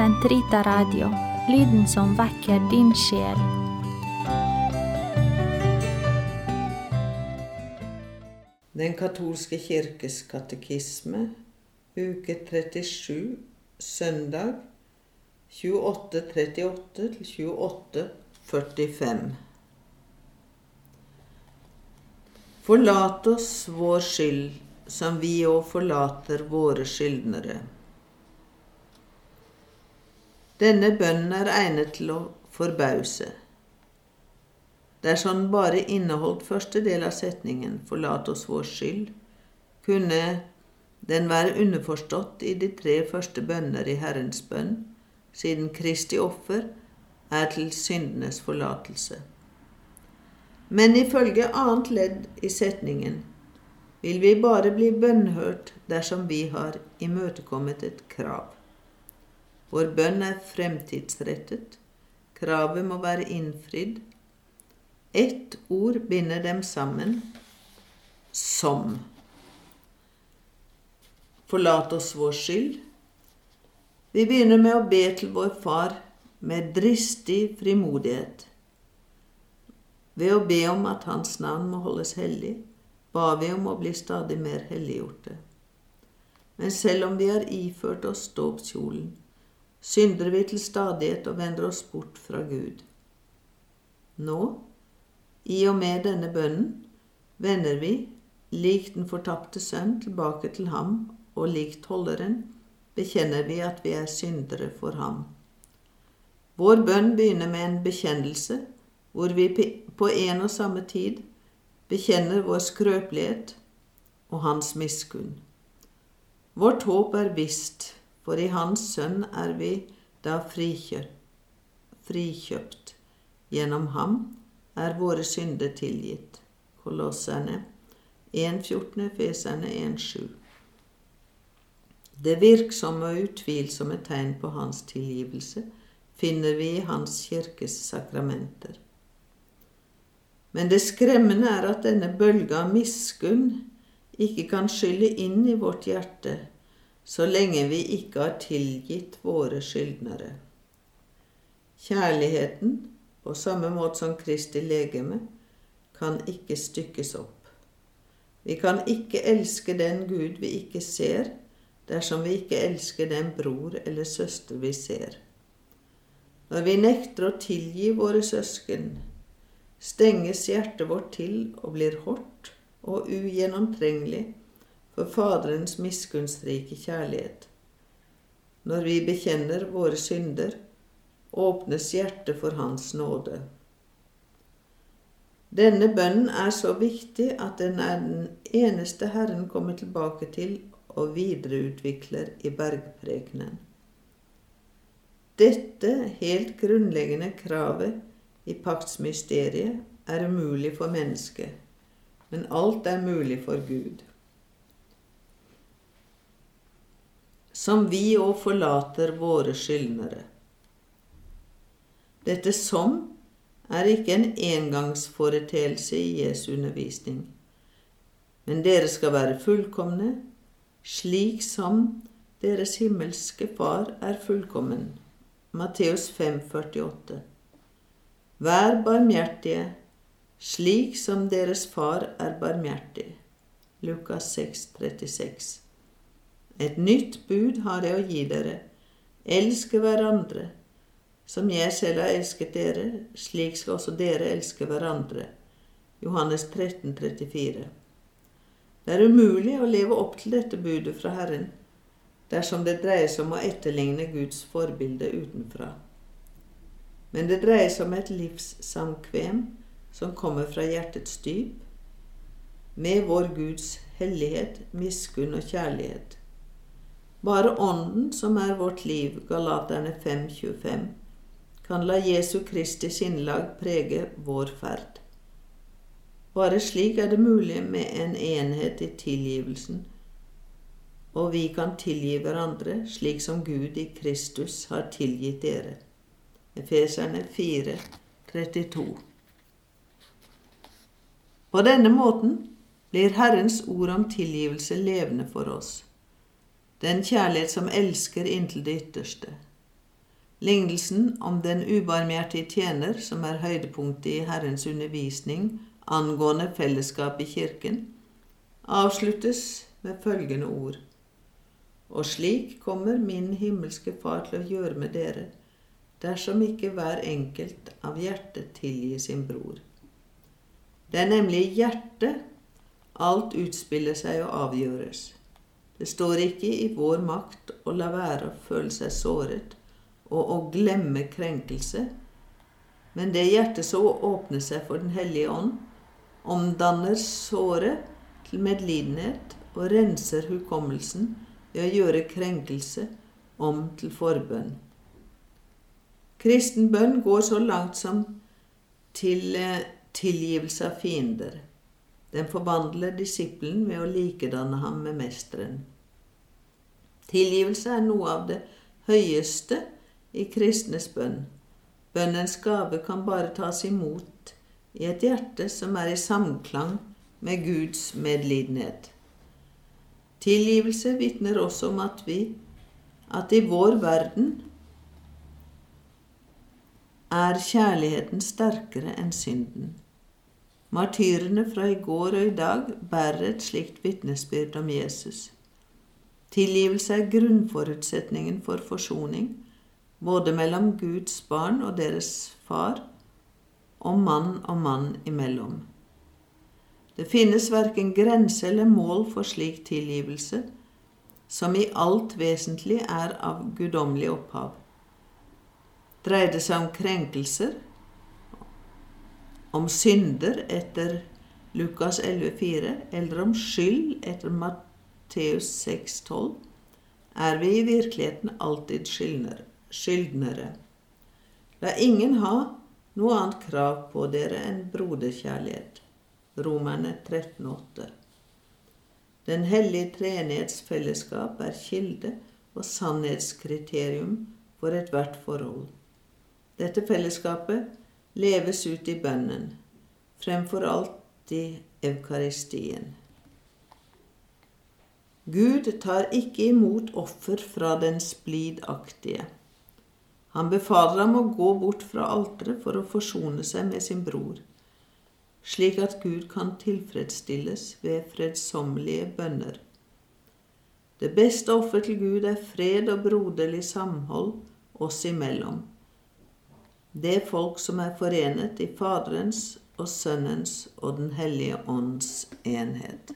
Sentrita Radio, lyden som vekker din sjel. Den katolske kirkes katekisme, uke 37, søndag 2838 2845. Forlat oss vår skyld, som vi òg forlater våre skyldnere. Denne bønnen er egnet til å forbause. Dersom den bare inneholdt første del av setningen 'forlat oss vår skyld', kunne den være underforstått i de tre første bønner i Herrens bønn, siden Kristi offer er til syndenes forlatelse. Men ifølge annet ledd i setningen vil vi bare bli bønnhørt dersom vi har imøtekommet et krav. Vår bønn er fremtidsrettet. Kravet må være innfridd. Ett ord binder dem sammen som. Forlat oss vår skyld. Vi begynner med å be til vår Far med dristig frimodighet. Ved å be om at Hans navn må holdes hellig, ba vi om å bli stadig mer helliggjorte. Men selv om vi har iført oss dåpskjolen, synder vi til stadighet og vender oss bort fra Gud. Nå, i og med denne bønnen, vender vi, lik den fortapte sønn, tilbake til ham, og likt holderen, bekjenner vi at vi er syndere for ham. Vår bønn begynner med en bekjennelse, hvor vi på en og samme tid bekjenner vår skrøpelighet og hans miskunn. Vårt håp er visst, for i Hans Sønn er vi da frikjøpt. frikjøpt. Gjennom ham er våre synder tilgitt. Kolosserne 1.14, Feserne 1.7. Det virksomme og utvilsomme tegn på hans tilgivelse finner vi i Hans kirkes sakramenter. Men det skremmende er at denne bølga av miskunn ikke kan skylle inn i vårt hjerte så lenge vi ikke har tilgitt våre skyldnere. Kjærligheten, på samme måte som Kristi legeme, kan ikke stykkes opp. Vi kan ikke elske den Gud vi ikke ser, dersom vi ikke elsker den bror eller søster vi ser. Når vi nekter å tilgi våre søsken, stenges hjertet vårt til og blir hardt og ugjennomtrengelig for Faderens miskunnsrike kjærlighet. Når vi bekjenner våre synder, åpnes hjertet for Hans nåde. Denne bønnen er så viktig at den er den eneste Herren kommer tilbake til og videreutvikler i bergprekenen. Dette helt grunnleggende kravet i paktsmysteriet er umulig for mennesket, men alt er mulig for Gud. Som vi òg forlater våre skyldnere. Dette som er ikke en engangsforeteelse i Jesu undervisning, men dere skal være fullkomne, slik som deres himmelske Far er fullkommen. Matteus 5, 48. Vær barmhjertige, slik som deres Far er barmhjertig. Lukas 6, 36. Et nytt bud har jeg å gi dere. Elske hverandre. Som jeg selv har elsket dere, slik skal også dere elske hverandre. Johannes 13, 34. Det er umulig å leve opp til dette budet fra Herren dersom det dreier seg om å etterligne Guds forbilde utenfra. Men det dreier seg om et livssamkvem som kommer fra hjertets dyp, med vår Guds hellighet, miskunn og kjærlighet. Bare Ånden, som er vårt liv, Galaterne 5.25, kan la Jesu Kristi sinnlag prege vår ferd. Bare slik er det mulig med en enhet i tilgivelsen, og vi kan tilgi hverandre slik som Gud i Kristus har tilgitt dere. Efeserne 4, 32. På denne måten blir Herrens ord om tilgivelse levende for oss, den kjærlighet som elsker inntil det ytterste. Lignelsen om den ubarmhjertige tjener, som er høydepunktet i Herrens undervisning angående fellesskap i kirken, avsluttes med følgende ord. Og slik kommer min himmelske Far til å gjøre med dere, dersom ikke hver enkelt av hjertet tilgir sin bror. Det er nemlig i hjertet alt utspiller seg og avgjøres. Det står ikke i vår makt å la være å føle seg såret og å glemme krenkelse, men det hjertet så åpner seg for Den hellige ånd, omdanner såret til medlidenhet og renser hukommelsen ved å gjøre krenkelse om til forbønn. Kristen bønn går så langt som til eh, tilgivelse av fiender. Den forvandler disippelen ved å likedanne ham med mesteren. Tilgivelse er noe av det høyeste i kristnes bønn. Bønnens gave kan bare tas imot i et hjerte som er i samklang med Guds medlidenhet. Tilgivelse vitner også om at vi, at i vår verden er kjærligheten sterkere enn synden. Martyrene fra i går og i dag bærer et slikt vitnesbyrd om Jesus. Tilgivelse er grunnforutsetningen for forsoning, både mellom Guds barn og deres far, og mann og mann imellom. Det finnes verken grense eller mål for slik tilgivelse, som i alt vesentlig er av guddommelig opphav. Dreier det seg om krenkelser, om synder etter Lukas 11,4 eller om skyld etter Matteus 6,12, er vi i virkeligheten alltid skyldnere. La ingen ha noe annet krav på dere enn broderkjærlighet. Romerne 13,8. Den hellige treenighets fellesskap er kilde og sannhetskriterium for ethvert forhold. Dette fellesskapet leves ut i bønnen, fremfor alt i eukaristien. Gud tar ikke imot offer fra den splidaktige. Han befaler ham å gå bort fra alteret for å forsone seg med sin bror, slik at Gud kan tilfredsstilles ved fredsommelige bønner. Det beste offer til Gud er fred og broderlig samhold oss imellom det folk som er forenet i Faderens og Sønnens og Den hellige ånds enhet.